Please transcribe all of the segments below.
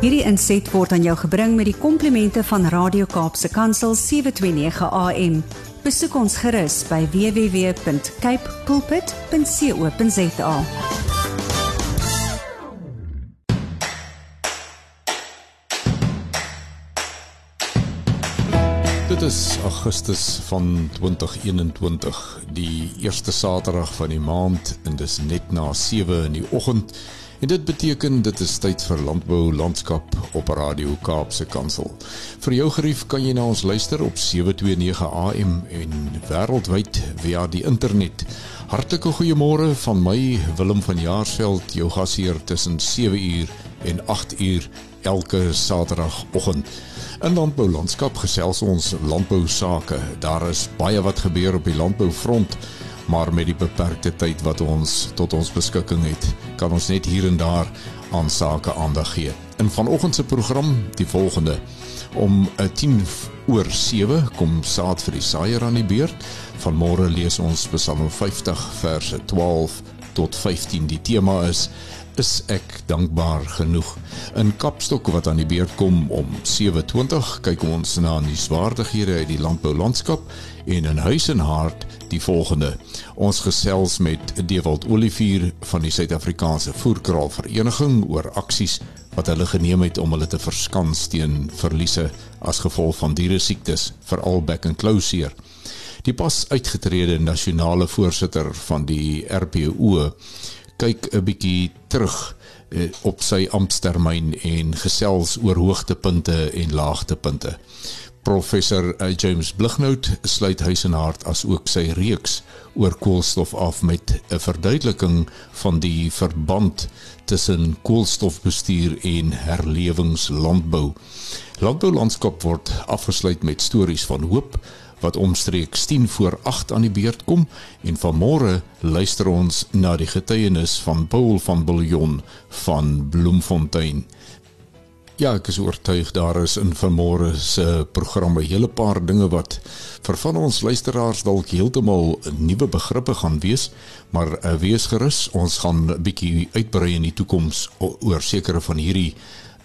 Hierdie inset word aan jou gebring met die komplimente van Radio Kaapse Kansel 729 AM. Besoek ons gerus by www.cape pulpit.co.za. Dit is Augustus van 2021, die eerste Saterdag van die maand en dis net na 7 in die oggend. En dit beteken dit is tyd vir landbou landskap op Radio Kaapse Kansel. Vir jou gerief kan jy na ons luister op 729 AM en wêreldwyd via die internet. Hartlike goeiemôre van my Willem van Jaarsveld, jou gasheer tussen 7 uur en 8 uur elke Saterdagoggend. In landbou landskap gesels ons landbou sake. Daar is baie wat gebeur op die landboufront, maar met die beperkte tyd wat ons tot ons beskikking het, kan ons net hier en daar aan sake aandag gee. In vanoggend se program die volgende om 'n 10 oor 7 kom saad vir die saaier aan die beurt. Vanmôre lees ons Psalm 50 verse 12 tot 15. Die tema is is ek dankbaar genoeg. In Kapstok wat aan die beurt kom om 7:20 kyk ons na die swaardighede uit die landboulandskap en in Huis en Hart die volgende. Ons gesels met Dewald Olivier van die Suid-Afrikaanse Voerkraal Vereniging oor aksies wat hulle geneem het om hulle te verskans teen verliese as gevolg van diere siektes, veral bek en klou seer. Die pas uitgetrede nasionale voorsitter van die RPO kyk 'n bietjie terug eh, op sy amptetermyn en gesels oor hoogtepunte en laagtepunte. Professor James Blighnout sluit huis en hart as ook sy reeks oor koolstof af met 'n verduideliking van die verband tussen koolstofbestuur en herlewingslandbou. Landboulandskap word afgesluit met stories van hoop wat omstreeks 10 voor 8 aan die beurt kom en vanmôre luister ons na die getuienis van Paul van Billjon van Bloemfontein. Ja, ek is oortuig daar is in vanmôre se programme 'n hele paar dinge wat vir van ons luisteraars dalk heeltemal nuwe begrippe gaan wees, maar uh, wees gerus, ons gaan 'n bietjie uitbrei in die toekoms oor sekere van hierdie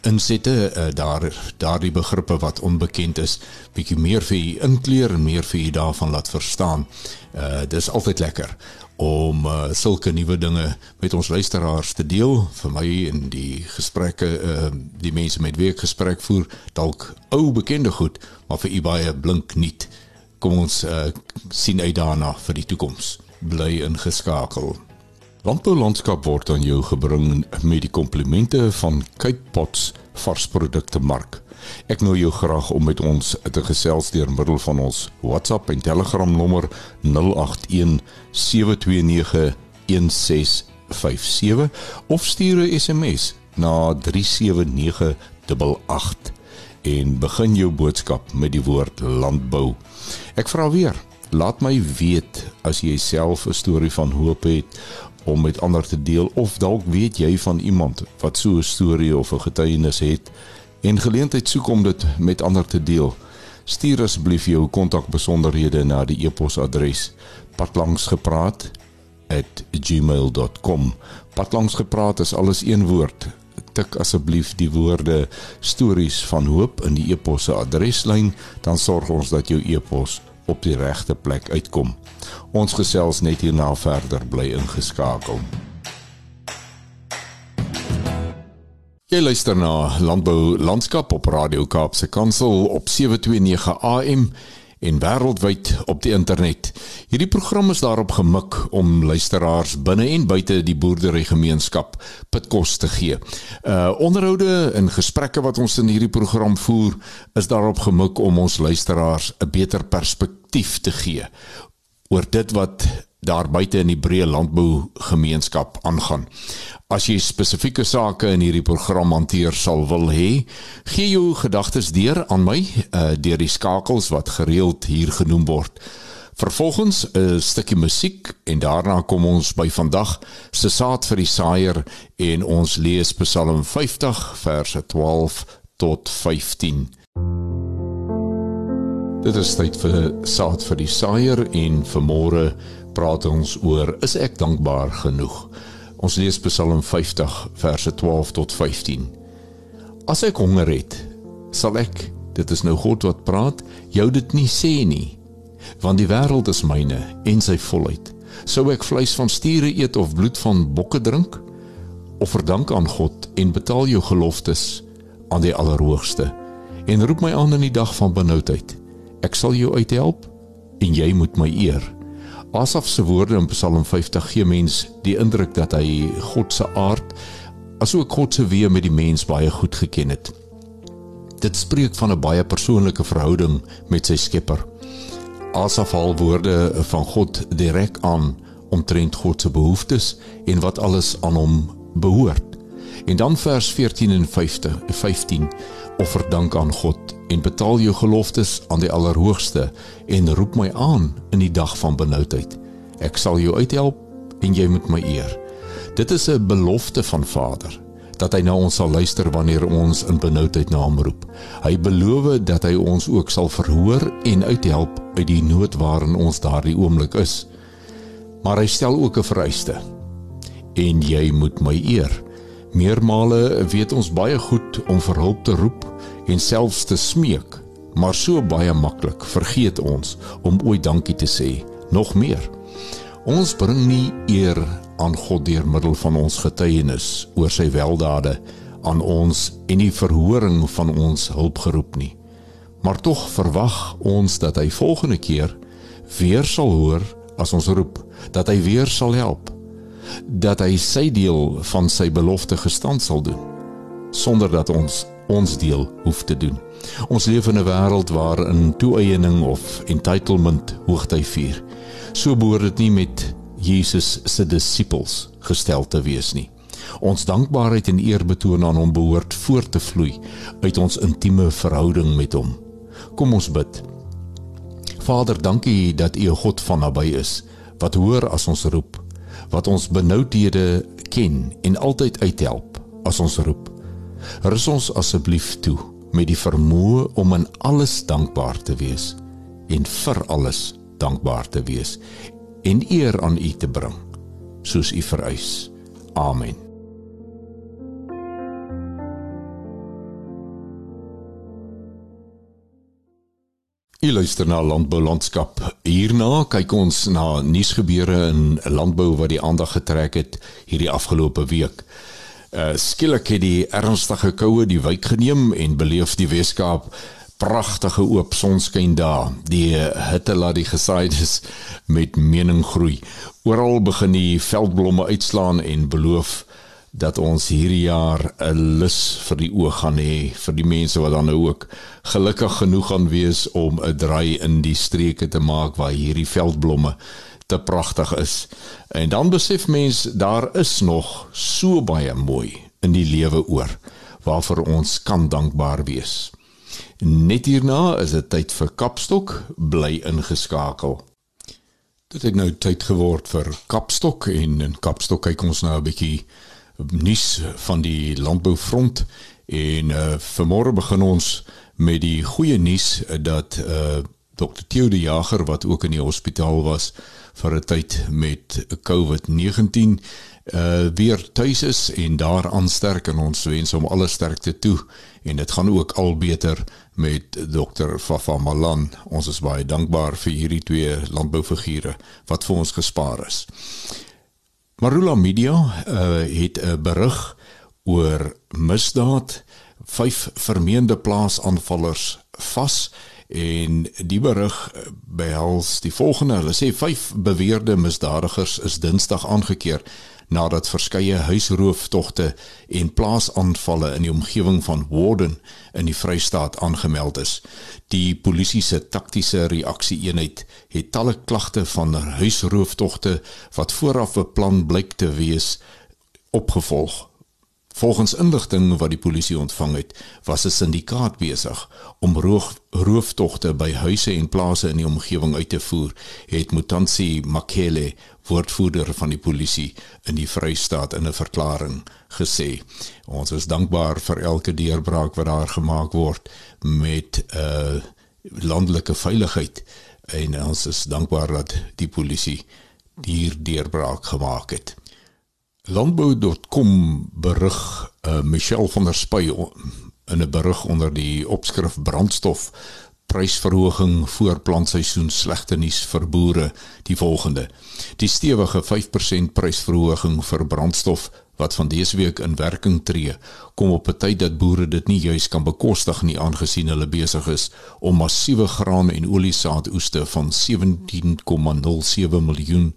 insette uh, daar daardie begrippe wat onbekend is bietjie meer vir u inkleer en meer vir u daarvan laat verstaan. Uh dis altyd lekker om uh, sulke nuwe dinge met ons luisteraars te deel vir my in die gesprekke uh die mense met wie ek gesprek voer dalk ou bekende goed maar vir u baie blink nuut. Kom ons uh sien uit daarna vir die toekoms. Bly ingeskakel. Landbou landskap word aan jou gebring met die komplimente van Cape Pots varsprodukte mark. Ek nooi jou graag om met ons te gesels deur middel van ons WhatsApp en Telegram nommer 081 729 1657 of stuur 'n SMS na 37988 en begin jou boodskap met die woord landbou. Ek vra weer, laat my weet as jy self 'n storie van hoop het om met ander te deel of dalk weet jy van iemand wat so 'n storie of 'n getuienis het en geleentheid soek om dit met ander te deel. Stuur asseblief jou kontakbesonderhede na die e-posadres patlangsgepraat@gmail.com. Patlangsgepraat is alles een woord. Tik asseblief die woorde stories van hoop in die e-pos se adreslyn, dan sorg ons dat jou e-pos op die regte plek uitkom. Ons gesels net hierna verder bly ingeskakel. Jy luister na Landbou Landskap op Radio Kaapse Kansel op 729 AM en wêreldwyd op die internet. Hierdie program is daarop gemik om luisteraars binne en buite die boerderygemeenskap pitkos te gee. Uh onderhoude en gesprekke wat ons in hierdie program voer, is daarop gemik om ons luisteraars 'n beter perspektief te gee oor dit wat daar buite in die breë landbou gemeenskap aangaan. As jy spesifieke sake in hierdie program hanteer sal wil hê, gee jou gedagtes deur aan my uh, deur die skakels wat gereeld hier genoem word. Vervolgens 'n stukkie musiek en daarna kom ons by vandag se saad vir die saaier en ons lees Psalm 50 verse 12 tot 15. Dit is tyd vir saad vir die saaier en vanmôre praat ons oor is ek dankbaar genoeg. Ons lees Psalm 50 verse 12 tot 15. As ek honger het, sal ek, dit is nou God wat praat, jou dit nie sê nie, want die wêreld is myne en sy volheid. Sou ek vleis van stiere eet of bloed van bokke drink? Offer dank aan God en betaal jou geloftes aan die Allerhoogste en roep my aan in die dag van benoudheid. Ek sal jou uithelp en jy moet my eer. Asaf se woorde in Psalm 50 gee mens die indruk dat hy God se aard asook God se weë met die mens baie goed geken het. Dit spreek van 'n baie persoonlike verhouding met sy Skepper. Asaf haal woorde van God direk aan omtrent God se behoeftes en wat alles aan hom behoort. En dan vers 14 en 50, 15 offer dank aan God en betaal jou geloftes aan die Allerhoogste en roep my aan in die dag van benoudheid. Ek sal jou uithelp en jy moet my eer. Dit is 'n belofte van Vader dat hy na ons sal luister wanneer ons in benoudheid na hom roep. Hy beloof dat hy ons ook sal verhoor en uithelp uit die nood waarin ons daardie oomblik is. Maar hy stel ook 'n vereiste. En jy moet my eer. Meermale weet ons baie goed om vir hulp te roep en selfs te smeek, maar so baie maklik vergeet ons om ooit dankie te sê. Nog meer. Ons bring nie eer aan God deur middel van ons getuienis oor sy weldade aan ons en die verhoring van ons hulpgeroep nie. Maar tog verwag ons dat hy volgende keer weer sal hoor as ons roep, dat hy weer sal help dat hy sy deel van sy belofte gestand sal doen sonder dat ons ons deel hoef te doen. Ons leef in 'n wêreld waar in toeëning of entitlement hoogty vier. So behoort dit nie met Jesus se disippels gestel te wees nie. Ons dankbaarheid en eerbetoon aan hom behoort voort te vloei uit ons intieme verhouding met hom. Kom ons bid. Vader, dankie dat U 'n God van naby is wat hoor as ons roep wat ons benoudhede ken en altyd uithelp as ons roep. Rus ons asseblief toe met die vermoë om in alles dankbaar te wees en vir alles dankbaar te wees en eer aan U te bring soos U vereis. Amen. Jy luister na Landbou Landskap. Hierna kyk ons na nuusgebeure in landbou wat die aandag getrek het hierdie afgelope week. Uh skielik het die ernstige koue die wyk geneem en beleef die Weskaap pragtige oop sonskyn daar. Die hitte laat die gesaaides met mening groei. Oral begin die veldblomme uitslaan en beloof dat ons hierdie jaar 'n lus vir die oog gaan hê vir die mense wat dan nou ook gelukkig genoeg gaan wees om 'n draai in die streke te maak waar hierdie veldblomme te pragtig is. En dan besef mens daar is nog so baie mooi in die lewe oor waarvoor ons kan dankbaar wees. Net hierna is dit tyd vir Kapstok bly ingeskakel. Dit het nou tyd geword vir Kapstok en in Kapstok kyk ons nou 'n bietjie nuus van die landboufront en uh, vanmôre begin ons met die goeie nuus dat uh, Dr Theo de Jager wat ook in die hospitaal was vir 'n tyd met COVID-19 uh weer tuis is en daar aansterk en ons wens hom alle sterkte toe en dit gaan ook al beter met dokter Fafa Malan. Ons is baie dankbaar vir hierdie twee landboufigure wat vir ons gespaar is. Marula Media uh, het 'n berig oor misdaad, vyf vermeende plaasaanvallers vas en die berig behels die volgende. Hulle sê vyf beweerde misdadigers is Dinsdag aangekeer nadat verskeie huisrooftogte en plaasaanvalle in die omgewing van Warden in die Vrystaat aangemeld is. Die polisie se taktiese reaksie-eenheid het talle klagte van huisrooftogte wat vooraf beplan blyk te wees opgevolg. Volgens inligting wat die polisie ontvang het, was 'n syndikaat besig om roof, rooftogte by huise en plase in die omgewing uit te voer, het Mutansi Makele, woordvoerder van die polisie in die Vrystaat in 'n verklaring gesê. Ons is dankbaar vir elke deurbraak wat daar gemaak word met 'n uh, landelike veiligheid en ons is dankbaar dat die polisie hier deurbraak gemaak het. Landbou.com berig uh, Michelle van der Spuy in 'n berig onder die opskrif brandstof prysverhoging voor plantseisoen slegte nuus vir boere die volgende. Die stewige 5% prysverhoging vir brandstof wat van dese week in werking tree, kom op 'n tyd dat boere dit nie juis kan bekostig nie aangesien hulle besig is om massiewe graan en oliesaadoeste van 17,07 miljoen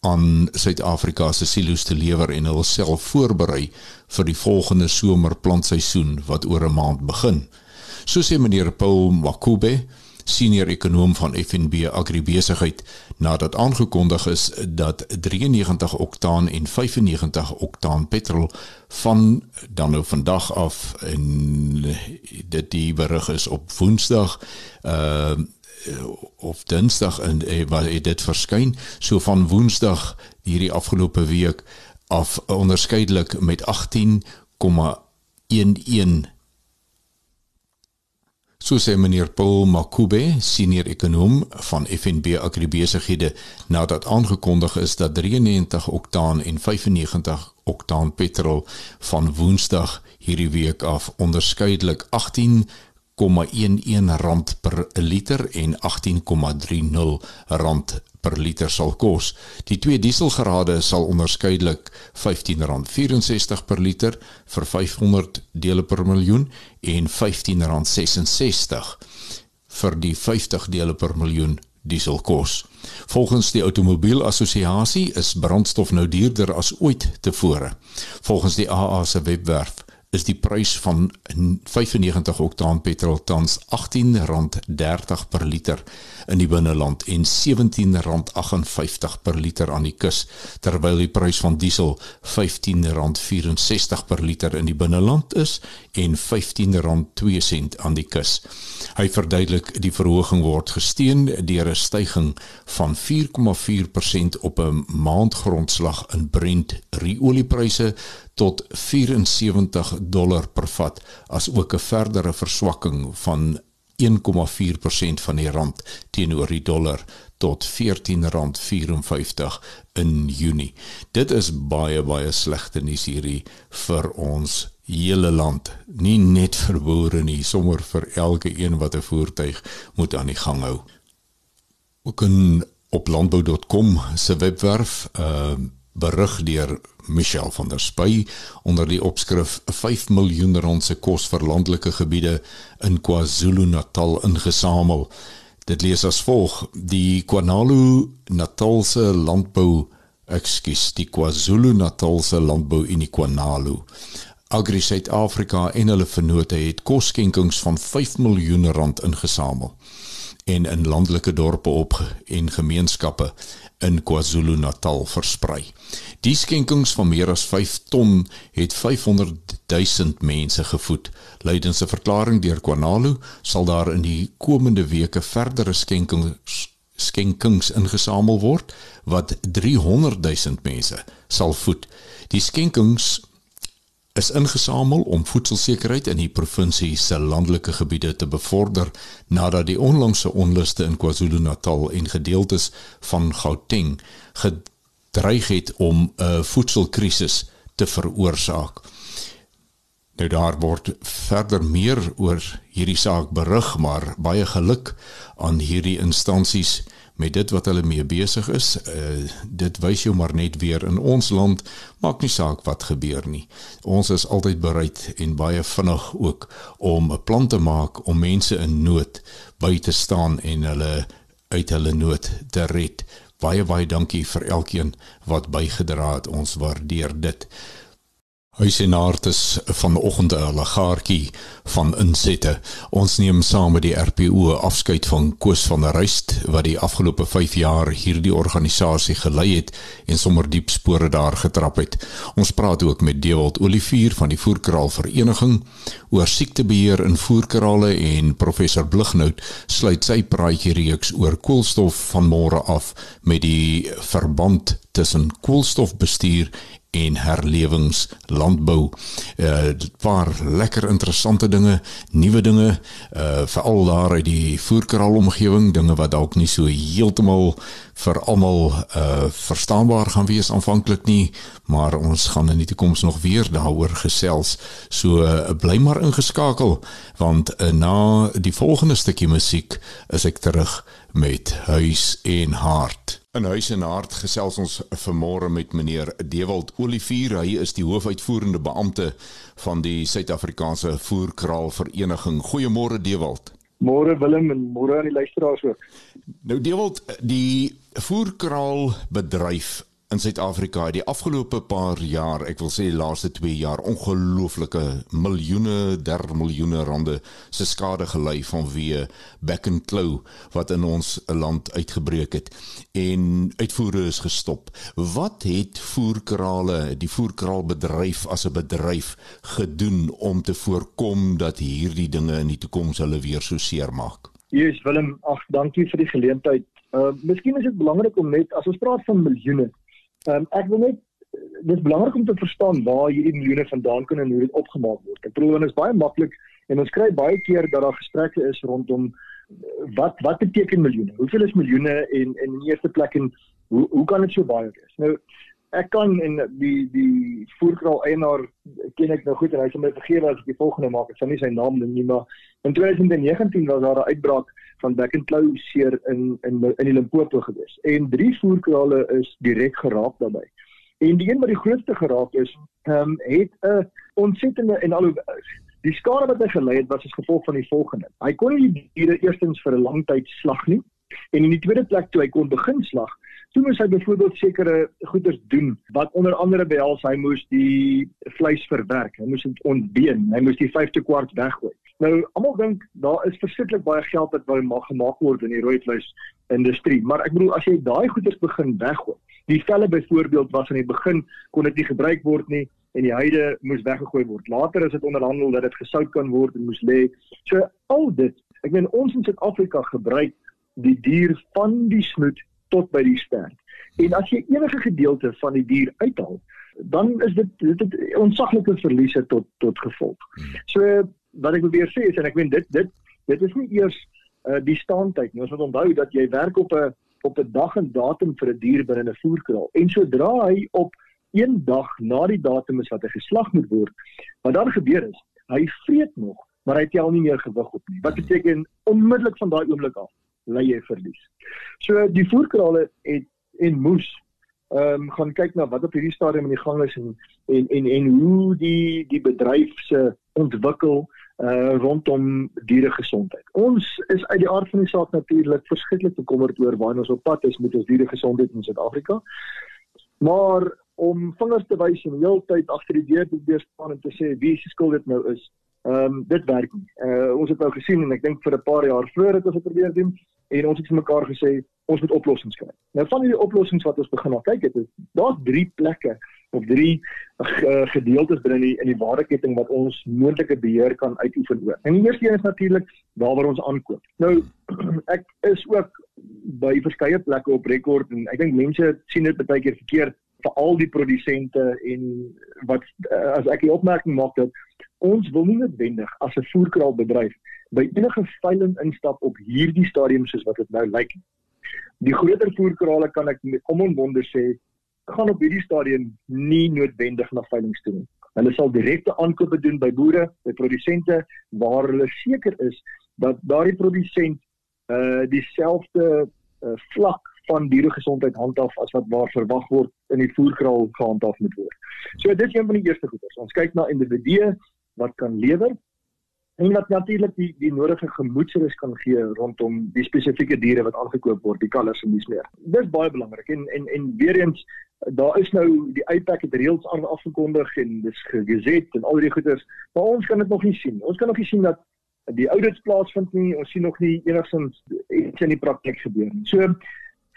aan Suid-Afrika se silo's te lewer en hulle self voorberei vir die volgende somerplantseisoen wat oor 'n maand begin. So sê meneer Paul Makube, senior ekonom van FNB Agribesigheid, nadat aangekondig is dat 93 oktaan en 95 oktaan petrol van dan nou vandag af en dit die berig is op Woensdag uh of Dinsdag en eh, wat dit verskyn so van Woensdag hierdie afgelope week af onderskeidelik met 18,11 So sê meneer Paul Makube, senior ekonom van FNB Agribesighede, nadat aangekondig is dat 93 oktaan en 95 oktaan petrol van Woensdag hierdie week af onderskeidelik 18 18,11 rand per liter en 18,30 rand per liter sal kos. Die twee dieselgerade sal onderskeidelik R15.64 per liter vir 500 dele per miljoen en R15.66 vir die 50 dele per miljoen diesel kos. Volgens die Automobielassosiasie is brandstof nou duurder as ooit tevore. Volgens die AA se webwerf is die prys van 95 oktaan petrol tans R18.30 per liter in die binneland en R17.58 per liter aan die kus terwyl die prys van diesel R15.64 per liter in die binneland is en R15.02 aan die kus. Hy verduidelik die verhoging word gesteun deur 'n styging van 4,4% op 'n maandgrondslag in Brent oliepryse tot 74 dollar per vat as ook 'n verdere verswakking van 1,4% van die rand teenoor die dollar tot R14.54 in Junie. Dit is baie baie slegte nuus hierdie vir ons hele land, nie net vir boere nie, sommer vir elke een wat 'n voertuig moet aan die gang hou. Ook in op landbou.com se webwerf ehm uh, berig deur Michelle van der Spy onder die opskrif 5 miljoen rand se kos vir landelike gebiede in KwaZulu-Natal ingesamel. Dit lees as volg: Die KwaNalu-Natalse landbou, ekskuus, die KwaZulu-Natalse landbou in die KwaNalu. Agri Suid-Afrika en hulle vennote het kosskenkings van 5 miljoen rand ingesamel en in landelike dorpe op en gemeenskappe in KwaZulu-Natal versprei. Die skenkings van meer as 5 ton het 500 000 mense gevoed. Lydens 'n verklaring deur KwaNalu sal daar in die komende weke verdere skenkings skenkings ingesamel word wat 300 000 mense sal voed. Die skenkings is ingesamel om voedselsekerheid in die provinsie se landelike gebiede te bevorder nadat die onlangse onluste in KwaZulu-Natal en gedeeltes van Gauteng gedreig het om 'n voedselkrisis te veroorsaak. Nou daar word verder meer oor hierdie saak berig, maar baie geluk aan hierdie instansies met dit wat hulle mee besig is. Uh dit wys jou maar net weer in ons land maak nie saak wat gebeur nie. Ons is altyd bereid en baie vinnig ook om 'n plan te maak om mense in nood by te staan en hulle uit hulle nood te red. Baie baie dankie vir elkeen wat bygedra het. Ons waardeer dit. Huis en hart is vanoggend 'n lagaartjie van insette. Ons neem saam met die RPO afskeid van Koos van der Rust wat die afgelope 5 jaar hierdie organisasie gelei het en sommer diep spore daar getrap het. Ons praat ook met Dewald Olivier van die Voerkraal Vereniging oor siektebeheer in voerkrale en professor Blighnout sluit sy praatjie reeks oor koolstof van môre af met die verband tussen koolstofbestuur en herlewingslandbou. Uh 'n paar lekker interessante dinge, nuwe dinge, uh veral daar uit die voerkraal omgewing, dinge wat dalk nie so heeltemal vir almal uh verstaanbaar gaan wees aanvanklik nie, maar ons gaan in die toekoms nog weer daaroor gesels. So uh, bly maar ingeskakel want uh, na die volgende stukkie musiek is ek terug met Huis en Hart. In Huis en Hart gesels ons vanmôre met meneer Dewald Olivier. Hy is die hoofuitvoerende beampte van die Suid-Afrikaanse Voerkraal Vereniging. Goeiemôre Dewald. Môre Willem en môre aan die luisteraars ook. Nou Dewald, die voerkraal bedryf in Suid-Afrika het die afgelope paar jaar, ek wil sê die laaste 2 jaar, ongelooflike miljoene, der miljoene rande se skade gelei vanweë back and claw wat in ons land uitgebreek het en uitvoere is gestop. Wat het voerkrale, die voerkraalbedryf as 'n bedryf gedoen om te voorkom dat hierdie dinge in die toekoms hulle weer so seer maak? Jesus Willem, ag dankie vir die geleentheid. Uh miskien is dit belangrik om net as ons praat van miljoene Ehm um, ek wil net dis belangrik om te verstaan waar hierdie miljoene vandaan kom en hoe dit opgemaak word. Ek probeer is baie maklik en ons kry baie keer dat daar gesprekke is rondom eh, wat wat beteken miljoene? Hoeveel is miljoene en en in eerste plek en hoe hoe kan dit so baie wees? Nou ek kan en die die voerkraal eienaar ken ek nou goed en hy sê my vergewe as ek die volgende maak. Ek sal nie sy naam noem nie, maar in 2019 was daar 'n uitbraak van back and claw seer in in in die Limpopo gewees. En drie voerkrale is direk geraak daarbey. En die een wat die grootste geraak is, um, het 'n ontsettende en al die skade wat hy gelei het was as gevolg van die volgende. Hy kon nie die diere eerstens vir 'n lang tyd slag nie en in die tweede plek toe hy kon begin slag, toe moes hy byvoorbeeld sekere goeders doen wat onder andere behels hy moes die vleis verwerk, hy moes dit ontbeen, hy moes die 5de kwart weggooi. Nou almal dink daar is verskriklik baie geld wat wou mag gemaak word in die rooi vleis industrie, maar ek bedoel as jy daai goeders begin weggooi. Die velle byvoorbeeld was aan die begin kon dit nie gebruik word nie en die huide moes weggegooi word. Later is dit onderhandel dat dit gesout kan word en moes lê. So al dit, ek meen ons in Suid-Afrika gebruik die dier van die snoet tot by die stert. En as jy enige gedeelte van die dier uithaal, dan is dit dit het onsaglike verliese tot tot gevolg. So wat ek probeer sê is en ek weet dit dit dit is nie eers uh, die staantyd nie. Ons moet onthou dat jy werk op 'n op 'n dag en datum vir 'n die dier binne 'n voerkraal. En sodra hy op een dag na die datum is wat hy geslag moet word, wat dan gebeur is, hy vreet nog, maar hy tel nie meer gewig op nie. Wat beteken onmiddellik van daai oomblik af lê jy verlies. So die voerkrale het en moes ehm um, gaan kyk na wat op hierdie stadium in die gang is en en en, en hoe die die bedryf se ontwikkel uh rondom dieregesondheid. Ons is uit die aard van die saak natuurlik verskriklik bekommerd oor waar ons op pad is met ons dieregesondheid in Suid-Afrika. Maar om vingers te wys en heeltyd agter die deur te staan en te sê wie se skuld dit nou is, ehm um, dit werk nie. Uh ons het nou gesien en ek dink vir 'n paar jaar vroeër het ons dit probeer doen en ons het vir mekaar gesê ons moet oplossings kry. Nou van hierdie oplossings wat ons begin na kyk het, daar's drie plekke of drie uh, gedeeltes binne in, in die waardeketting wat ons moontlike beheer kan uitoefen oor. En die eerste een is natuurlik waar waar ons aankoop. Nou ek is ook by verskeie plekke op rekord en ek dink mense sien dit baie keer verkeerd vir al die produsente en wat uh, as ek die opmerking maak dat ons wil nie noodwendig as 'n voerkraalbedryf by enige veiling instap op hierdie stadium soos wat dit nou lyk. Die groter voerkrale kan ek met omonbonde sê gaan op hierdie stadium nie noodwendig na veiling toe nie. Hulle sal direkte aankope doen by boere, by produsente waar hulle seker is dat daardie produsent uh dieselfde uh, vlak van dieregesondheid handhaaf as wat waar verwag word in die voerkraal gehandhaaf moet word. So dit is een van die eerste goeders. Ons kyk na individue wat kan lewer en wat natuurlik die die nodige gemoedsrus kan gee rondom die spesifieke diere wat aangekoop word, die kalvers en dis meer. Dis baie belangrik en en en weer eens daar is nou die uitpak het reeds aan afgekondig en dis gegeset en al die goeders, maar ons kan dit nog nie sien. Ons kan nog nie sien dat die audits plaasvind nie. Ons sien nog nie enigsins iets in die praktyk gebeur nie. So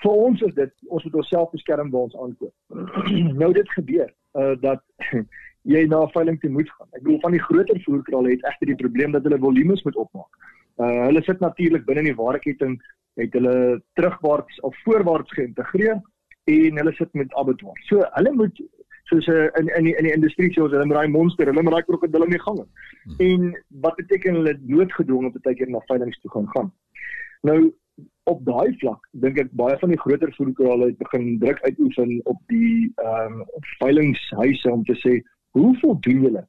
vir ons is dit ons moet onsself beskerm waar ons aankoop. nou dit gebeur uh dat jy na veiling toe moet gaan. Ek bedoel van die groter voerkrale het egter die probleem dat hulle volumes moet opmaak. Uh hulle sit natuurlik binne in die waardeketting het hulle terugwaarts of voorwaarts geïntegreer en hulle sit met abattoir. So hulle moet soos uh, in in die, in die industrie soos hulle met daai monster, hulle met daai krokodille in die gange. Hmm. En wat beteken hulle noodgedwonge baie keer na veiligings toe gaan gaan. Nou op daai vlak dink ek baie van die groter voerkrale het begin druk uitoefen op die ehm um, veilingshuise om te sê hoe voldoen julle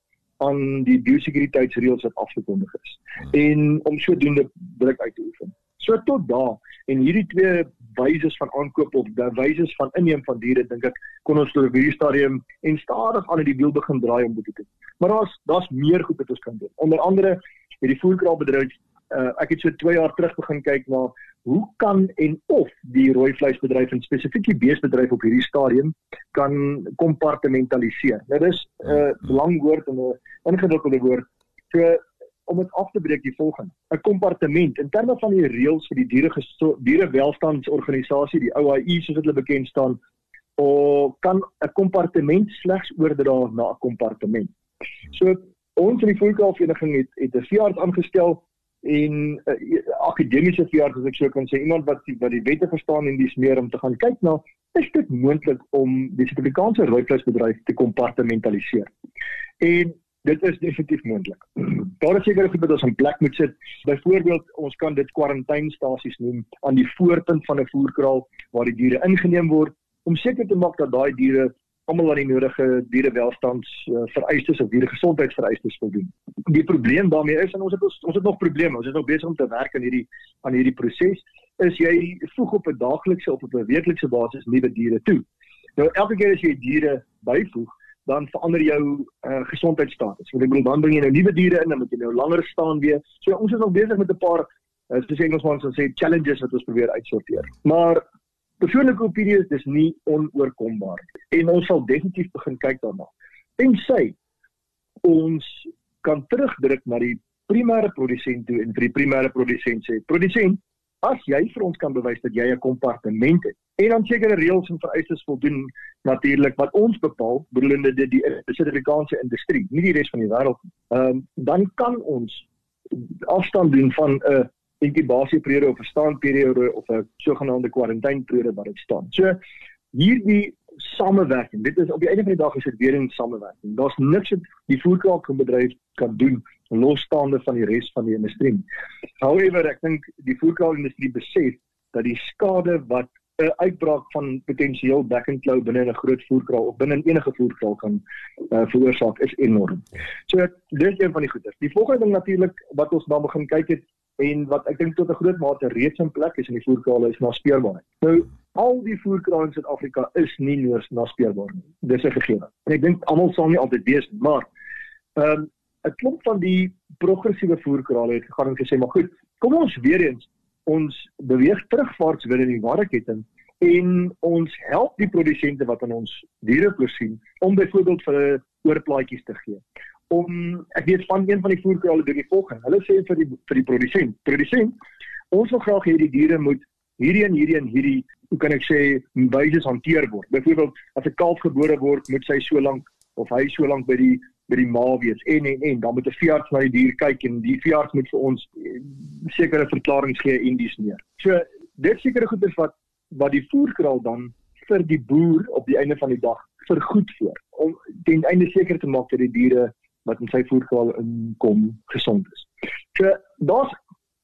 aan die biosekuriteitsreëls wat afgekondig is hmm. en om sodoende druk uit te oefen. So tot daar en hierdie twee wyses van aankoop of die wyses van inneem van diere dink ek kon ons tot op hierdie stadium en stadig aan die wiel begin draai om dit te doen. Maar daar's daar's meer goed wat ons kan doen. Onder andere het die voerkraalbedryf uh, ek het so 2 jaar terug begin kyk na hoe kan en of die rooi vleisbedryf en spesifiek die beesbedryf op hierdie stadium kan kompartmentaliseer. Nou dis 'n uh, lang woord en 'n ingewikkelde woord. So om dit af te breek die volgende. 'n Kompartement in terme van die reëls vir die diere dierewelstandsorganisasie, die OIE soos dit bekend staan, of kan 'n kompartement slegs oordra na 'n kompartement. So ons in die voerkraalvereniging het het 'n veearts aangestel en uh, akademiese veearts as ek sou kan sê iemand wat die, wat die wette verstaan en dis meer om te gaan kyk na is dit moontlik om die Suid-Afrikaanse rooivleisbedryf te kompartmentaliseer. En dit is definitief moontlik. Daar is sekere goed wat ons in plek moet sit. Byvoorbeeld, ons kan dit kwarantynestasies noem aan die voorpunt van 'n voerkraal waar die diere ingeneem word om seker te maak dat daai diere almal aan die nodige dierewelstands uh, vereistes of dieregesondheidsvereistes voldoen. Die probleem daarmee is en ons het ons het nog probleme. Ons is nog besig om te werk aan hierdie aan hierdie proses. Is jy voeg op 'n daaglikse of op 'n weeklikse basis nuwe diere toe. Nou elke keer as jy diere byvoeg, dan verander jou uh, gesondheidsstatus. Want ek bedoel dan bring jy nou nuwe diere in dan moet jy nou langer staan weer. So ons is nog besig met 'n paar uh, soos Engelsman sou sê challenges wat ons probeer uitsorteer. Maar persoonlike opinie is dis nie onoorkombaar en ons sal definitief begin kyk daarna. En sê ons kan terugdruk na die primêre produsent toe en vir die primêre produsent sê produsent as jy vir ons kan bewys dat jy 'n kompartement het en dan sekere reëls en vereistes voldoen natuurlik wat ons bepaal bedoelende dit die Suid-Afrikaanse industrie nie die res van die wêreld ehm um, dan kan ons afstand doen van 'n uh, inkubasieperiode of 'n staanperiode of 'n sogenaamde kwarantynperiode wat dit staan. So hierdie samewerking. Dit is op die einde van die dag is dit weer 'n samewerking. Daar's niks wat die voerkraalbedryf kan doen losstaande van die res van die industrie. However, ek dink die voerkraalindustrie besef dat die skade wat 'n uitbraak van potensieel back and claw binne 'n groot voerkraal of binne enige voerkraal kan uh, veroorsaak is enorm. So dis een van die goeie. Die volgende ding natuurlik wat ons dan begin kyk het en wat ek dink tot 'n groot mate reeds in plek is in die voerkrale is naspeurbaarheid. Nou al die voerkrale in Suid-Afrika is nie noors naspeurbaar nie. Dis 'n gegewe. En ek dink almal sal nie altyd wees maar ehm um, 'n klomp van die progressiewe voerkrale het gegaan en gesê maar goed, kom ons weer eens ons beweeg terugwaarts in die waardeketting en ons help die produsente wat aan ons diere voorsien om byvoorbeeld vir oorplaatjies te gee om ek weet van een van die voerkrale doen die volgende. Hulle sê vir die vir die produsent, produsent, ons wil graag hê die diere moet hierdie en hierdie en hierdie, hoe kan ek sê, wyses hanteer word. Byvoorbeeld, as 'n kalf gebore word, moet sy so lank of hy so lank by die by die ma wees en en en dan moet 'n veearts na die dier kyk en die veearts moet vir ons eh, sekere verklaringe gee en dis meer. So dit sekere goeders wat wat die voerkraal dan vir die boer op die einde van die dag vergoed voor om ten einde seker te maak dat die diere wat in sy voerkraal inkom gesond is. So daar's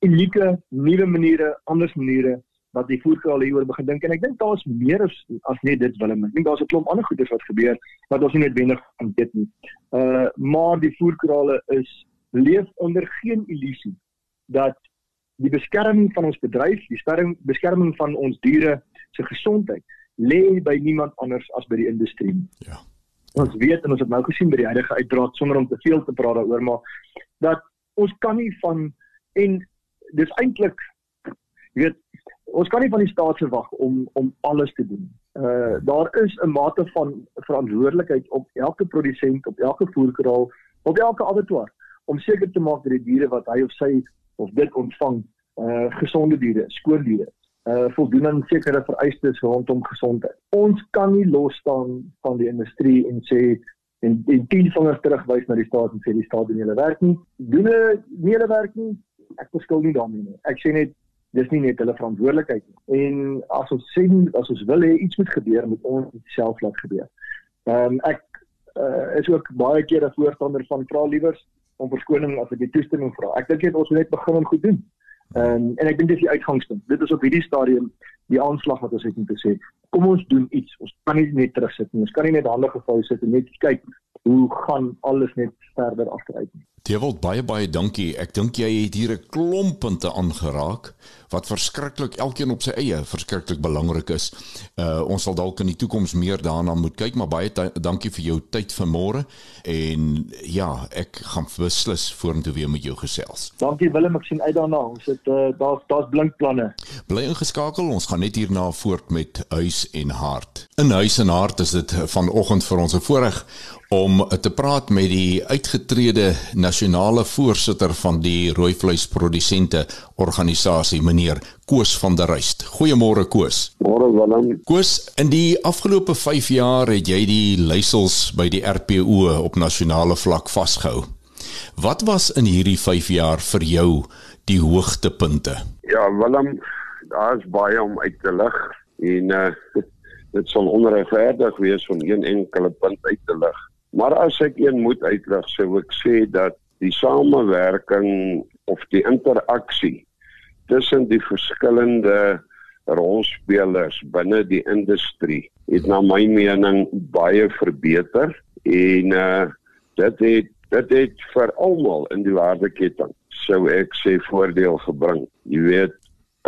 unieke nuwe maniere, anders maniere wat die voerkraal hieroor begin dink en ek dink daar's meer as, as net dit Willem. Ek dink daar's 'n klomp ander goeders wat gebeur wat ons nie noodwendig kan weet nie. Uh maar die voerkrale is leef onder geen illusie dat die beskerming van ons bedryf, die beskerming beskerming van ons diere se gesondheid lê by niemand anders as by die industrie. Ja ons weet en ons het nou gesien by die huidige uitbraak sonder om te veel te praat daaroor maar dat ons kan nie van en dis eintlik jy weet ons kan nie van die staat verwag om om alles te doen. Uh daar is 'n mate van verantwoordelikheid op elke produsent, op elke voerkraal, op elke abattoir om seker te maak dat die diere wat hy of sy of dit ontvang uh gesonde diere, skoon diere uh voldoen aan sekere vereistes rondom gesondheid. Ons kan nie los staan van die industrie en sê en en tien vingers terugwys na die staat en sê die staat doen hulle werk nie. Doen hulle nie hulle werk nie. Ek verskil nie daarmee nie. Ek sê net dis nie net hulle verantwoordelikheid nie. En as ons sê as ons wil hê iets moet gebeur, moet ons dit self laat gebeur. Ehm um, ek uh, is ook baie keer 'n voorstander van vra liewers om verskoning as ek die toestemming vra. Ek dink het ons net begin om goed doen. Ehm um, en ek dink dis die uitgangspunt. Dit is op hierdie stadium die aanslag wat ons het om te sê, kom ons doen iets. Ons kan nie net terugsit nie. Ons kan nie net hande gevou sit en net kyk hoe gaan alles net verder agteruit nie. Dewald baie baie dankie. Ek dink jy het hier 'n klomp punte aangeraak wat verskriklik elkeen op sy eie verskriklik belangrik is. Uh ons sal dalk in die toekoms meer daarna moet kyk, maar baie dankie vir jou tyd vanmôre en ja, ek gaan beslis vorentoe weer met jou gesels. Dankie Willem, ek sien uit daarna. Ons het uh daar's daar's blink planne. Bly ingeskakel. Ons gaan net hierna voort met huis en hart. In huis en hart is dit vanoggend vir ons 'n voorreg om te praat met die uitgetrede nasionale voorsitter van die rooi vleisprodusente organisasie meneer Koos van der Rust. Goeiemôre Koos. Môre Willem. Koos, in die afgelope 5 jaar het jy die leiersels by die RPO op nasionale vlak vasgehou. Wat was in hierdie 5 jaar vir jou die hoogtepunte? Ja, Willem, daar's baie om uit te lig en uh dit sal onregverdig wees om een enkele punt uit te lig. Maar as ek een moet uitlig, sou ek sê dat die samewerking of die interaksie tussen die verskillende rolspelers binne die industrie het na my mening baie verbeter en uh dit het dit het vir almal in die waardeketting sou ek sê voordeel gebring. Jy weet,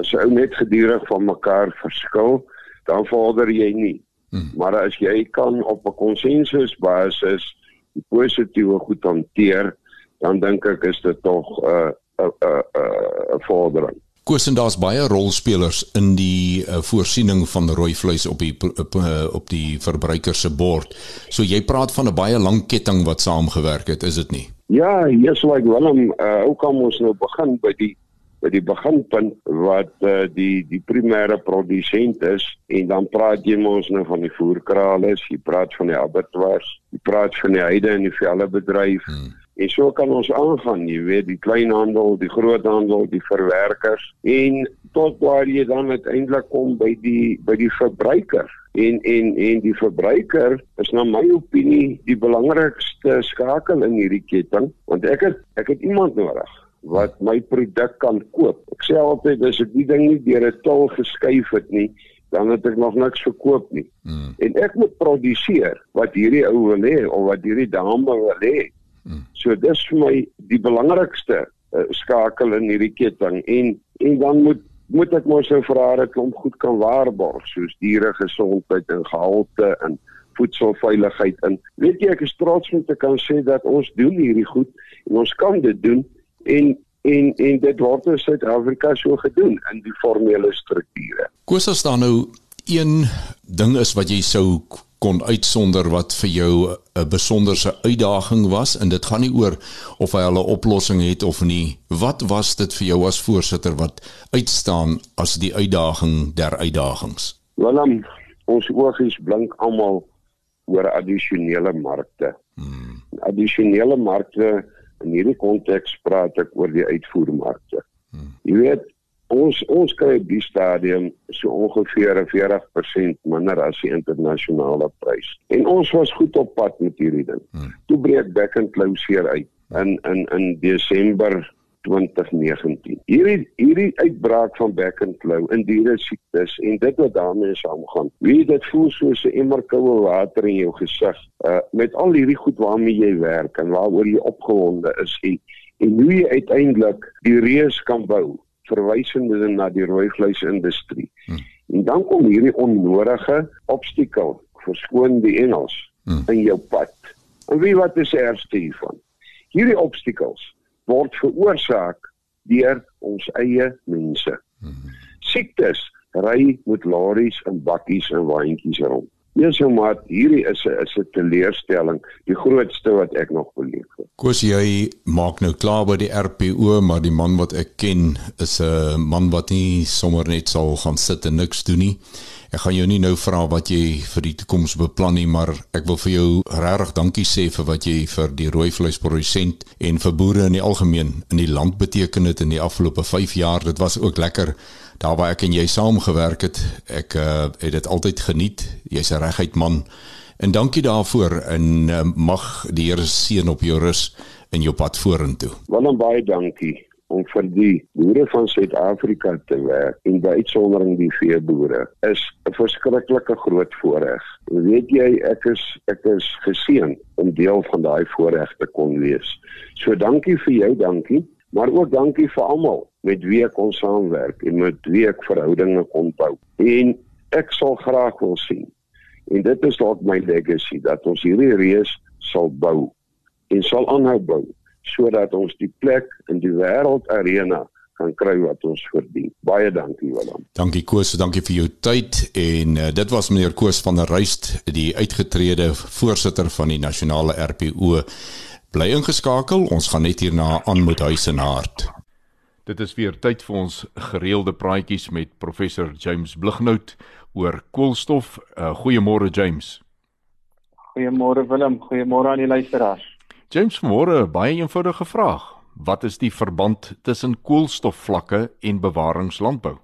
as jy net gedurig van mekaar verskil, dan vorder jy nie. Hmm. Maar as jy kan op 'n konsensusbasis die positiewe goed hanteer, dan dink ek is dit tog 'n uh, 'n uh, 'n uh, 'n uh, 'n vordering. Koos en daar's baie rolspelers in die uh, voorsiening van rooi vleis op die op, uh, op die verbruiker se bord. So jy praat van 'n baie lang ketting wat saamgewerk het, is dit nie? Ja, yes like Willem, uh, hoe kom ons nou begin by die by die beginpunt wat uh, die die primêre produsent is en dan praat jy mos nou van die voerkrale, jy praat van die abattoirs, jy praat van die heide en die velle bedryf. Hmm. En so kan ons aangaan, jy weet, die kleinhandel, die groothandel, die verwerkers en tot waar jy dan uiteindelik kom by die by die verbruiker. En en en die verbruiker is na my opinie die belangrikste skakel in hierdie ketting, want ek het ek het iemand nodig wat my produk kan koop. Ek sê altyd as ek die ding nie deur 'n tol geskuif het nie, dan het ek nog niks verkoop nie. Hmm. En ek moet produseer wat hierdie ou wil hê of wat hierdie dame wil hê. Hmm. So dis vir my die belangrikste uh, skakel in hierdie ketting en en dan moet moet ek mos nou vir haar 'n klomp goed kan waarborg soos diere gesondheid en gehalte en voedselveiligheid en weet jy ek is trots om te kan sê dat ons doen hierdie goed en ons kan dit doen en en en dit word in Suid-Afrika so gedoen in die formele strukture. Koos as daar nou een ding is wat jy sou kon uitsonder wat vir jou 'n besonderse uitdaging was en dit gaan nie oor of hy 'n oplossing het of nie. Wat was dit vir jou as voorsitter wat uitstaan as die uitdaging der uitdagings? Willem, ons oogies blink almal oor addisionele markte. Hmm. Addisionele markte in hierdie konteks praat ek oor die uitvoermarkte. Hmm. Jy weet ons ons kry op die stadium so ongeveer 40% minder as die internasionale prys. En ons was goed op pad met hierdie ding. Hmm. Toe breek Beck and Close uit in in in Desember 2019. Hierdie hierdie uitbraak van back and claw in diere siektes en dit wat daarmee saamgaan. Wie dit voel soos 'n emmer koue water in jou gesig, uh met al hierdie goed waarmee jy werk en waaroor jy opgewonde is en en hoe jy uiteindelik die reus kan bou verwysende na die rooi vleisindustrie. Hmm. En dan kom hierdie onnodige obstakel, verskoon die Engels, hmm. in jou pad. En wie wat is ergste hiervan? Hierdie obstacles word veroorsaak deur ons eie mense. Siektes ry met lorries en bakkies en waantjies rond. Yes, so maar hierdie is 'n is 'n teleurstelling, die grootste wat ek nog beleef het. Koos jy maak nou klaar by die RPO, maar die man wat ek ken is 'n man wat nie sommer net sal gaan sit en niks doen nie. Ek gaan jou nie nou vra wat jy vir die toekoms beplan nie, maar ek wil vir jou regtig dankie sê vir wat jy vir die rooi vleisprodusent en vir boere in die algemeen in die land beteken het in die afgelope 5 jaar. Dit was ook lekker daar waar ek en jy saamgewerk het. Ek uh, het dit altyd geniet. Jy's 'n reguit man En dankie daarvoor en uh, mag die Here seën op jou rus in jou pad vorentoe. Wel baie dankie om vir die boere van Suid-Afrika te werk en by uitsondering die veeboere is 'n verskriklike groot voorreg. Weet jy, ek is ek is geseën om deel van daai voorreg te kon wees. So dankie vir jou, dankie, maar ook dankie vir almal met wie ek kon saamwerk en met wie ek verhoudinge kon bou. En ek sal graag wil sien en dit is dalk my legacy dat ons hierdie reus sal bou en sal aanhou bou sodat ons die plek in die wêreldarena kan kry wat ons verdien. Baie dankie Willem. Dankie Koos, dankie vir jou tyd en uh, dit was meneer Koos van der Ruyst, die uitgetrede voorsitter van die nasionale RPO. Bly ingeskakel, ons gaan net hierna aan met huis en hart. Dit is weer tyd vir ons gereelde praatjies met professor James Blighnout oor koolstof. Uh, goeiemôre James. Goeiemôre Willem, goeiemôre aan die luisteraars. James môre baie eenvoudige vraag. Wat is die verband tussen koolstofvlakke en bewaringslandbou?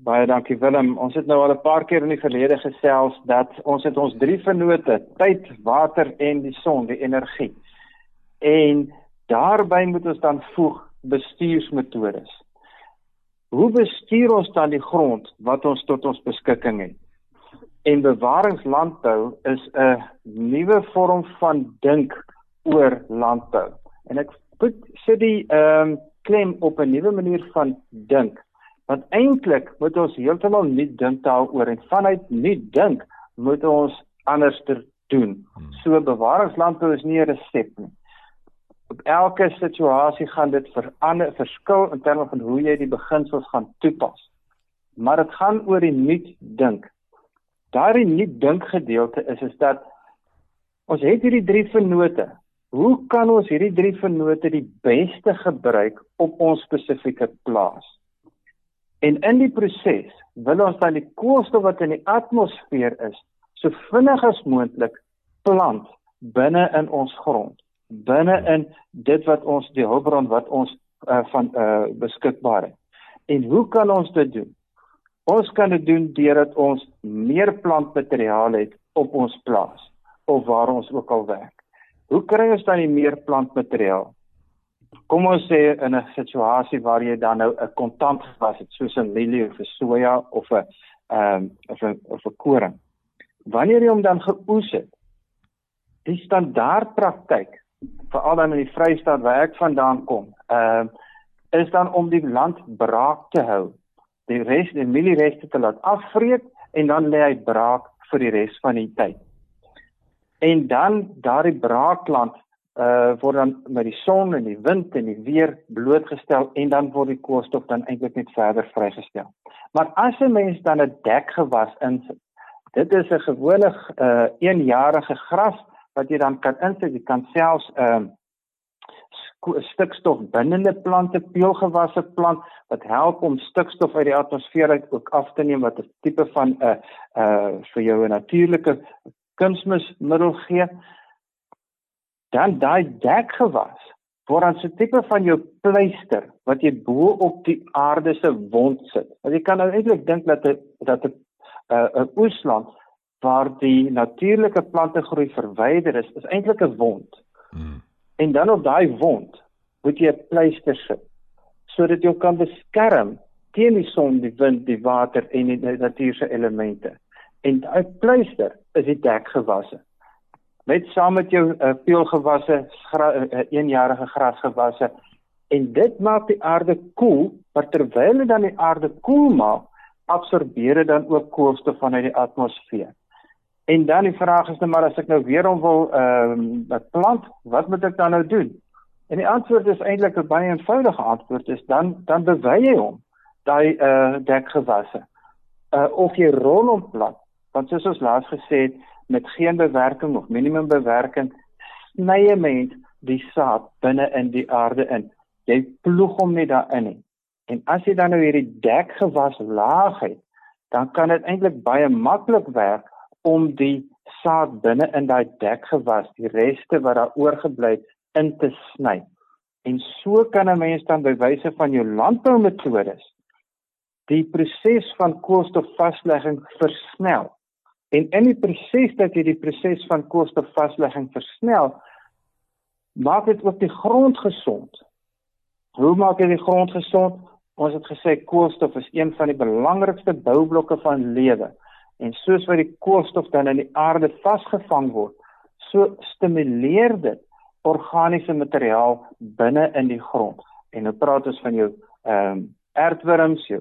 Baie dankie Willem. Ons het nou al 'n paar keer in die verlede gesels dat ons het ons drie vennote, tyd, water en die son, die energie. En daarbey moet ons dan voeg bestuursmetodes. Hoe bestuur ons dan die grond wat ons tot ons beskikking het? En bewaringslandbou is 'n nuwe vorm van dink oor landbou. En ek put sit die ehm um, klem op 'n nuwe manier van dink. Want eintlik moet ons heeltemal nuut dink daaroor en vanuit nuut dink moet ons anders doen. Hmm. So bewaringslandbou is nie 'n resep nie. Op elke situasie gaan dit verander, verskil in terme van hoe jy die beginsels gaan toepas. Maar dit gaan oor die nuut dink. Daardie nuut dink gedeelte is is dat ons het hierdie drie vennote. Hoe kan ons hierdie drie vennote die beste gebruik op ons spesifieke plaas? En in die proses wil ons dan die koolstof wat in die atmosfeer is, so vinnig as moontlik plant binne in ons grond, binne in dit wat ons die hulpbron wat ons uh, van uh, beskikbaar het. En hoe kan ons dit doen? Ons kan dit doen deurdat ons meer plantmateriaal het op ons plaas of waar ons ook al werk. Hoe kry ons dan die meer plantmateriaal? Kom ons sê in 'n situasie waar jy dan nou 'n kontant gewas het soos 'n mielie of 'n soja of 'n ehm of 'n of 'n koring. Wanneer jy hom dan geoes het, die standaard praktyk veral dan in die Vrystaat waar ek vandaan kom, ehm uh, is dan om die land braak te hou die res die mieliereste te laat afvreet en dan lê hy braak vir die res van die tyd. En dan daardie braakland uh word dan met die son en die wind en die weer blootgestel en dan word die koolstof dan eintlik net verder vrygestel. Maar as 'n mens dan 'n dekgewas insit, dit is 'n gewone uh eenjarige gras wat jy dan kan insit, jy kan selfs uh, stikstof binnende plante, peulgewasse plant wat help om stikstof uit die atmosfeer uit ook af te neem wat 'n tipe van 'n uh, uh vir jou 'n natuurlike kunsmismiddel gee. Dan daai dekgewas word dan so 'n tipe van jou pleister wat jy bo op die aarde se wond sit. Want jy kan nou eintlik dink dat 'n dat 'n uh, 'n oesland waar die natuurlike plante groei verwyder is, is eintlik 'n wond. Hmm. En dan op daai wond moet jy 'n pleister sit sodat jy kan beskerm teen die son, die wind, die water en die natuurlike elemente. En daai pleister is die dekgewasse. Met saam met jou uh, peulgewasse, uh, eenjarige grasgewasse en dit maak die aarde koel, maar terwyl dit dan die aarde koel maak, absorbeer dit dan ook koolstof vanuit die atmosfeer. En dan die vraag is nou maar as ek nou weer om wil ehm um, plant, wat moet ek dan nou doen? En die antwoord is eintlik 'n baie eenvoudige antwoord is dan dan bewy jy hom daai eh uh, dekgewasse. Uh of jy rol hom plat. Want soos ons laas gesê het met geen bewerking of minimum bewerking sny jy mens die saad binne in die aarde in. Jy ploeg hom net daarin. En as jy dan nou hierdie dekgewas laag het, dan kan dit eintlik baie maklik werk om die saad binne in daai dekgewas, die reste wat daar oorgebly het, in te sny. En so kan 'n mens dan by wyse van jou landboumetodes die proses van koolstofvaslegging versnel En in die proses dat jy die proses van koolstofvaslegging versnel, maak dit ook die grond gesond. Hoe maak jy die grond gesond? Ons het gesê koolstof is een van die belangrikste boublokke van lewe. En soos wat die koolstof dan in die aarde vasgevang word, so stimuleer dit organiese materiaal binne in die grond. En nou praat ons van jou ehm um, aardwurms, jou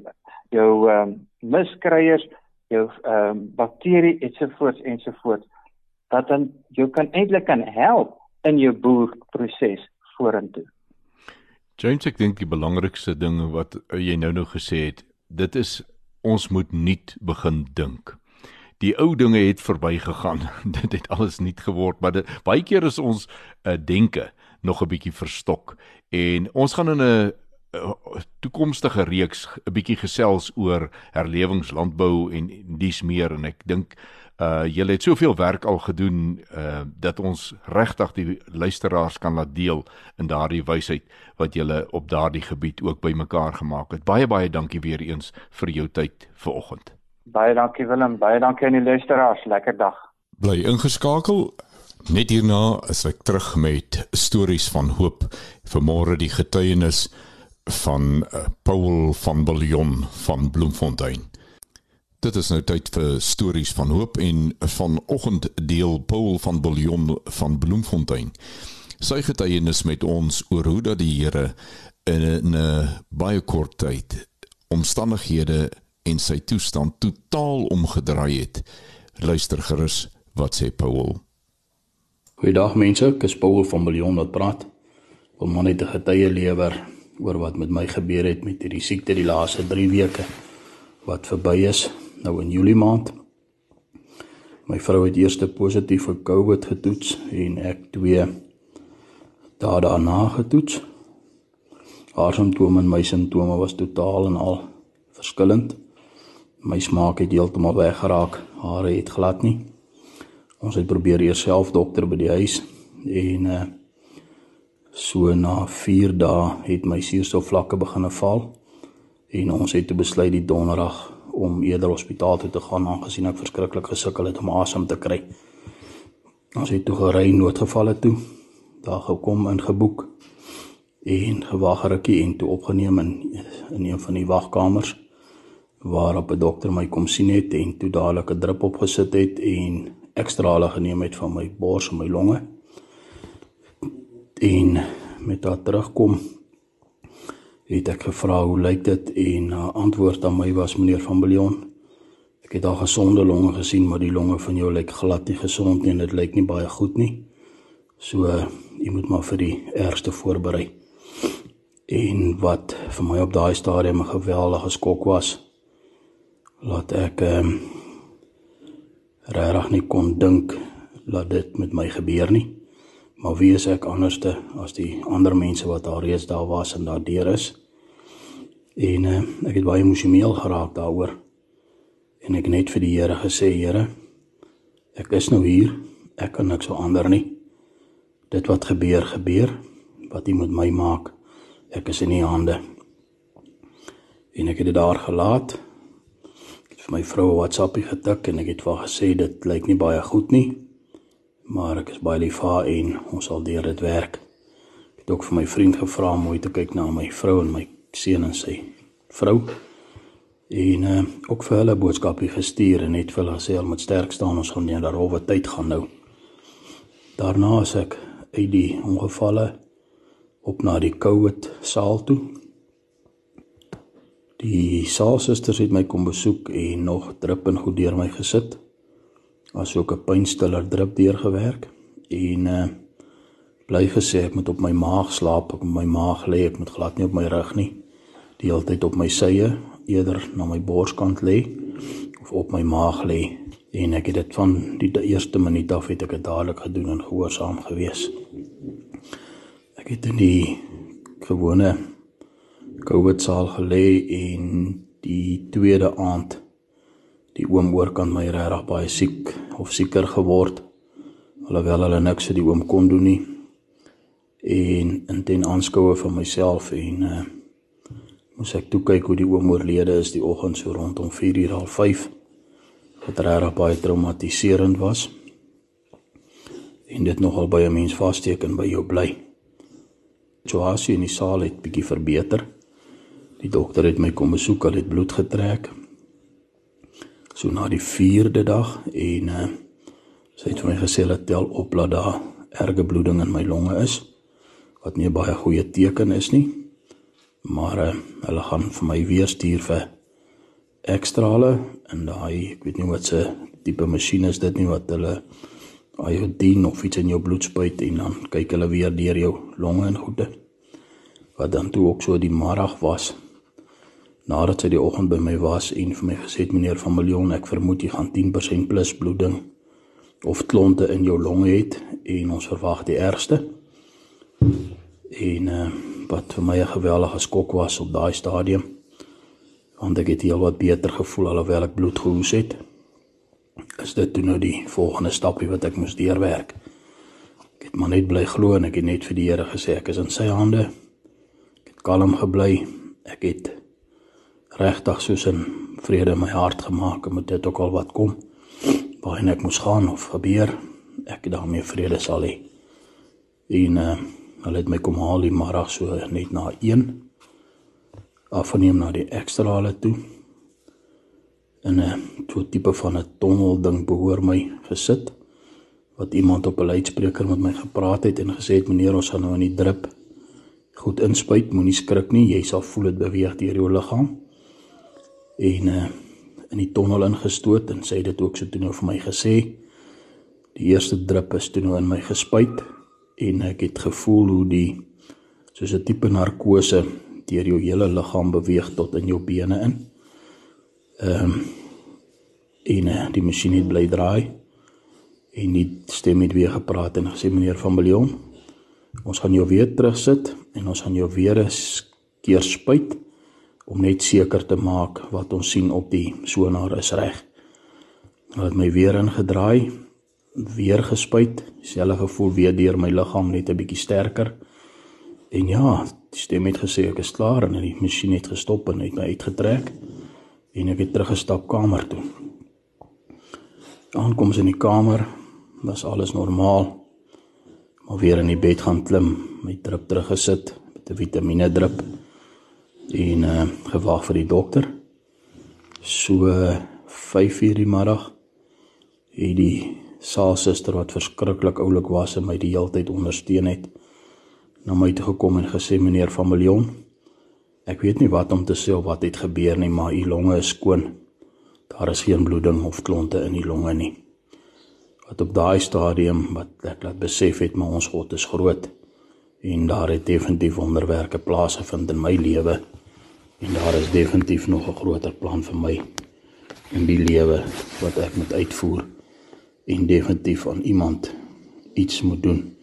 jou ehm um, miskryers, jou ehm um, bakterie ensovoorts ensovoorts wat dan jou kan eintlik kan help in jou boerproses vorentoe. James, ek dink die belangrikste ding wat jy nou nou gesê het, dit is ons moet nuut begin dink. Die ou dinge het verbygegaan. dit het alles nuut geword, maar dit, baie keer is ons uh, denke nog 'n bietjie verstok en ons gaan in 'n toekomstige reeks 'n bietjie gesels oor herlewingslandbou en dis meer en ek dink uh julle het soveel werk al gedoen uh dat ons regtig die luisteraars kan laat deel in daardie wysheid wat julle op daardie gebied ook bymekaar gemaak het. Baie baie dankie weer eens vir jou tyd vanoggend. Baie dankie Willem, baie dankie aan die luisteraars. Lekker dag. Bly ingeskakel. Net hierna is ek terug met stories van hoop. Vanmôre die getuienis van uh, Paul van Billjon van Bloemfontein. Dit is nou tyd vir stories van hoop en vanoggend deel Paul van Billjon van Bloemfontein sy getuienis met ons oor hoe dat die Here in 'n baie kort tyd omstandighede en sy toestand totaal omgedraai het. Luister gerus wat sê Paul. Goeiedag mense, ek is Paul van Billjon wat praat. Om net 'n getuie lewer oor wat met my gebeur het met hierdie siekte die laaste 3 weke wat verby is nou in Julie maand. My vrou het eers positief vir COVID getoets en ek twee dae daarna getoets. Haar simptome en my simptome was totaal en al verskillend. My smaak het heeltemal weggeraak. Hare het glad nie. Ons het probeer eers self dokter by die huis en uh So na 4 dae het my suurstofvlakke begine val en ons het besluit die donderdag om eerder hospitaal toe te gaan aangesien ek verskriklik gesukkel het om asem te kry. Ons het toe gery noodgevalle toe. Daar gekom en geboek en gewag rukkie en toe opgeneem in in een van die wagkamers waarop 'n dokter my kom sien het en toe dadelik 'n drup opgesit het en ekstrale geneem het van my bors en my longe en met haar terugkom het ek gevra hoe lyk dit en haar antwoord aan my was meneer van Billion ek het al gesonde longe gesien maar die longe van jou lyk glad nie gesond nie en dit lyk nie baie goed nie so jy moet maar vir die ergste voorberei en wat vir my op daai stadium 'n geweldige skok was. Laat ek ehm um, regtig nie kon dink dat dit met my gebeur nie Maar wie is ek anderste as die ander mense wat daar reeds daar was en daar deur is? En uh, ek het baie emosioneel geraak daaroor. En ek net vir die Here gesê, Here, ek is nou hier. Ek kan niks verander nie. Dit wat gebeur, gebeur. Wat U met my maak, ek is in U hande. En ek het dit daar gelaat. Ek het vir my vrou 'n WhatsAppie getik en ek het vir haar gesê dit lyk nie baie goed nie maar ek is baie lief vir haar en ons sal deur dit werk. Ek het ook vir my vriend gevra om mooi te kyk na my vrou en my seun en sy vrou. En uh, ook vir hulle boodskapie gestuur en net vir hulle gesê hulle moet sterk staan ons gaan nie daaroor tyd gaan nou. Daarna as ek uit die ongevalle op na die COVID saal toe. Die saalsusters het my kom besoek en nog drup en goed deur my gesit asook 'n pynstiller drip deurgewerk en uh bly gesê ek moet op my maag slaap, ek moet my maag lê, ek moet glad nie op my rug nie. Die hele tyd op my sye, eerder na my borskant lê of op my maag lê en ek het dit van die eerste minuut af het ek dit dadelik gedoen en gehoorsaam gewees. Ek het in die gewone COVID saal gelê en die tweede aand die oom oorkant my regtig baie siek of sieker geword alhoewel hulle niks vir die oom kon doen nie en in ten aanskoue van myself en uh, moes ek toe kyk hoe die oom oorlede is die oggend so rondom 4:30 al 5 wat regtig baie traumatiserend was. En dit nogal by 'n mens vasteken by jou bly. Situasie in die saal het bietjie verbeter. Die dokter het my kom besoek, al het bloed getrek. So na die 4de dag en uh, sy het vir my gesê dat tel op dat daar erge bloeding in my longe is wat nie 'n baie goeie teken is nie. Maar uh, hulle gaan vir my weer stuur vir ekstrale en daai ek weet nie wat se tipe masjien is dit nie wat hulle iodine of iets in jou bloed spuit en dan kyk hulle weer deur jou longe en goede. Wat dan toe ook so die middag was. Nadat sy die oggend by my was en vir my gesê het meneer van Miljoen ek vermoed jy gaan 10% plus bloeding of klonte in jou longe het en ons verwag die ergste. En uh, wat vir my 'n geweldige skok was op daai stadium want ek het heel wat beter gevoel alhoewel ek bloed gehoes het. Is dit toe nou die volgende stapie wat ek moes deurwerk? Ek het maar net bly glo en ek het net vir die Here gesê ek is in sy hande. Ek het kalm gebly. Ek het regtig soos 'n vrede in my hart gemaak met dit ook al wat kom. Waarheen ek moes gaan of gebeur, ek daarmee vrede sal hê. En uh, hulle het my kom haal die middag so net na 1 afneem na die ekstrale toe. In 'n toe tipe van 'n tonnel ding behoor my gesit wat iemand op 'n luidspreker met my gepraat het en gesê het meneer ons gaan nou in die drip goed inspuit, moenie skrik nie, jy sal voel dit beweeg deur jou liggaam. En uh in die tonnel ingestoot en sê dit ook so toe nou vir my gesê. Die eerste drip is toe nou in my gespuit en ek het gevoel hoe die soos 'n tipe narkose deur jou hele liggaam beweeg tot in jou bene in. Ehm um, en uh, die masjien het bly draai en die stem het weer gepraat en gesê meneer van Billion, ons gaan jou weer terugsit en ons gaan jou weer 'n keer spuit om net seker te maak wat ons sien op die sonar is reg. Hulle het my weer ingedraai, weer gespuit, dieselfde gevoel weer deur my liggaam net 'n bietjie sterker. En ja, die stem het gesê ek is klaar en die masjien het gestop en het my uitgetrek en ek het teruggestap kamer toe. Aankoms in die kamer was alles normaal. Maar weer in die bed gaan klim, my drip teruggesit met 'n vitamiene drip en uh, gewag vir die dokter. So 5:00 die middag het die saalsuster wat verskriklik oulik was en my die hele tyd ondersteun het na my toe gekom en gesê meneer van Miljoen ek weet nie wat om te sê of wat het gebeur nie maar u longe is skoon. Daar is geen bloeding of klonte in die longe nie. Wat op daai stadium wat ek laat besef het maar ons God is groot en daar het definitief wonderwerke plaasgevind in my lewe en daar is definitief nog 'n groter plan vir my in die lewe wat ek moet uitvoer en definitief aan iemand iets moet doen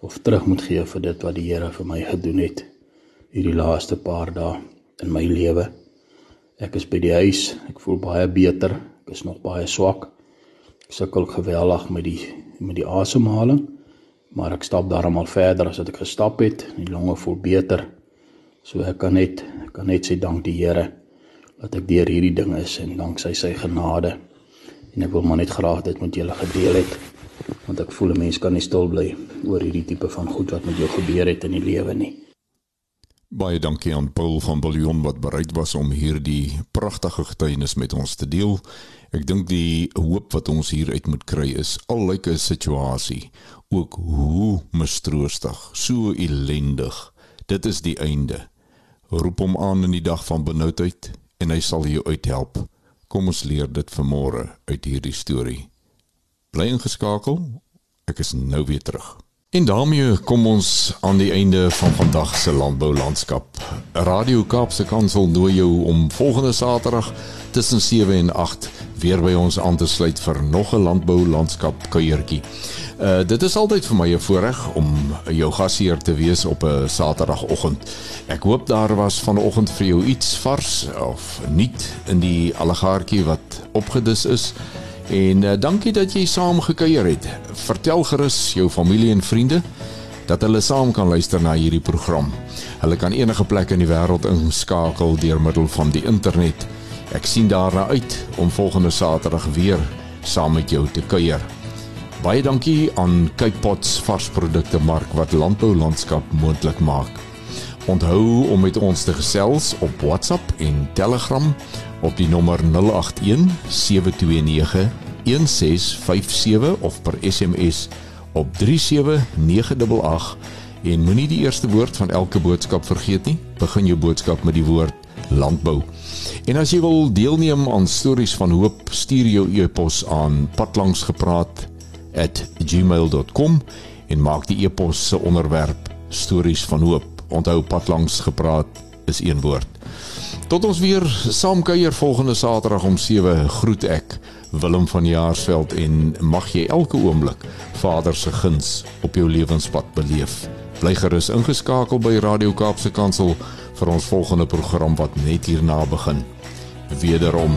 of terug moet gee vir dit wat die Here vir my gedoen het hierdie laaste paar dae in my lewe. Ek is by die huis, ek voel baie beter, ek is nog baie swak. Ek sukkel geweldig met die met die asemhaling, maar ek stap darmal verder as wat ek gestap het. Die longe voel beter. So ek kan net ek kan net sê dank die Here dat ek deur hierdie ding is en dank sy sy genade. En ek wil maar net graag dit met julle gedeel het want ek voel 'n mens kan nie stil bly oor hierdie tipe van goed wat met jou gebeur het in die lewe nie. Baie dankie aan Paul van Billion wat bereid was om hierdie pragtige getuienis met ons te deel. Ek dink die hoop wat ons hier uit moet kry is al lyk 'n situasie ook hoe mistroostig, so ellendig. Dit is die einde. Roep hom aan in die dag van benoudheid en hy sal jou uithelp. Kom ons leer dit vanmôre uit hierdie storie. Bly ingeskakel. Ek is nou weer terug. En daarmee kom ons aan die einde van vandag se landbou landskap. Radio Kaapse Kansel nooi jou om volgende Saterdag tussen 7 en 8 weer by ons aan te sluit vir nog 'n landbou landskap kuiertjie. Uh dit is altyd vir my 'n voorreg om jou gasheer te wees op 'n Saterdagoggend. Ek hoop daar was vanoggend vir jou iets vars of nuut in die allegaartjie wat opgedis is. En uh, dankie dat jy saam gekuier het. Vertel gerus jou familie en vriende dat hulle saam kan luister na hierdie program. Hulle kan enige plek in die wêreld inskakel deur middel van die internet Ek sien daarna uit om volgende Saterdag weer saam met jou te kuier. Baie dankie aan Cape Pots varsprodukte mark wat landboulandskap moontlik maak. Onthou om met ons te gesels op WhatsApp en Telegram op die nommer 081 729 1657 of per SMS op 37988 en moenie die eerste woord van elke boodskap vergeet nie. Begin jou boodskap met die woord landbou. En as jy wil deelneem aan stories van hoop, stuur jou e-pos aan patlangsgepraat@gmail.com en maak die e-pos se onderwerp stories van hoop. Onthou patlangsgepraat is een woord. Tot ons weer saam kuier volgende Saterdag om 7 groet ek Willem van Jaarsveld en mag jy elke oomblik Vader se guns op jou lewenspad beleef. Bly gerus ingeskakel by Radio Kaapse Kansel vir ons volgende program wat net hierna begin. Wederom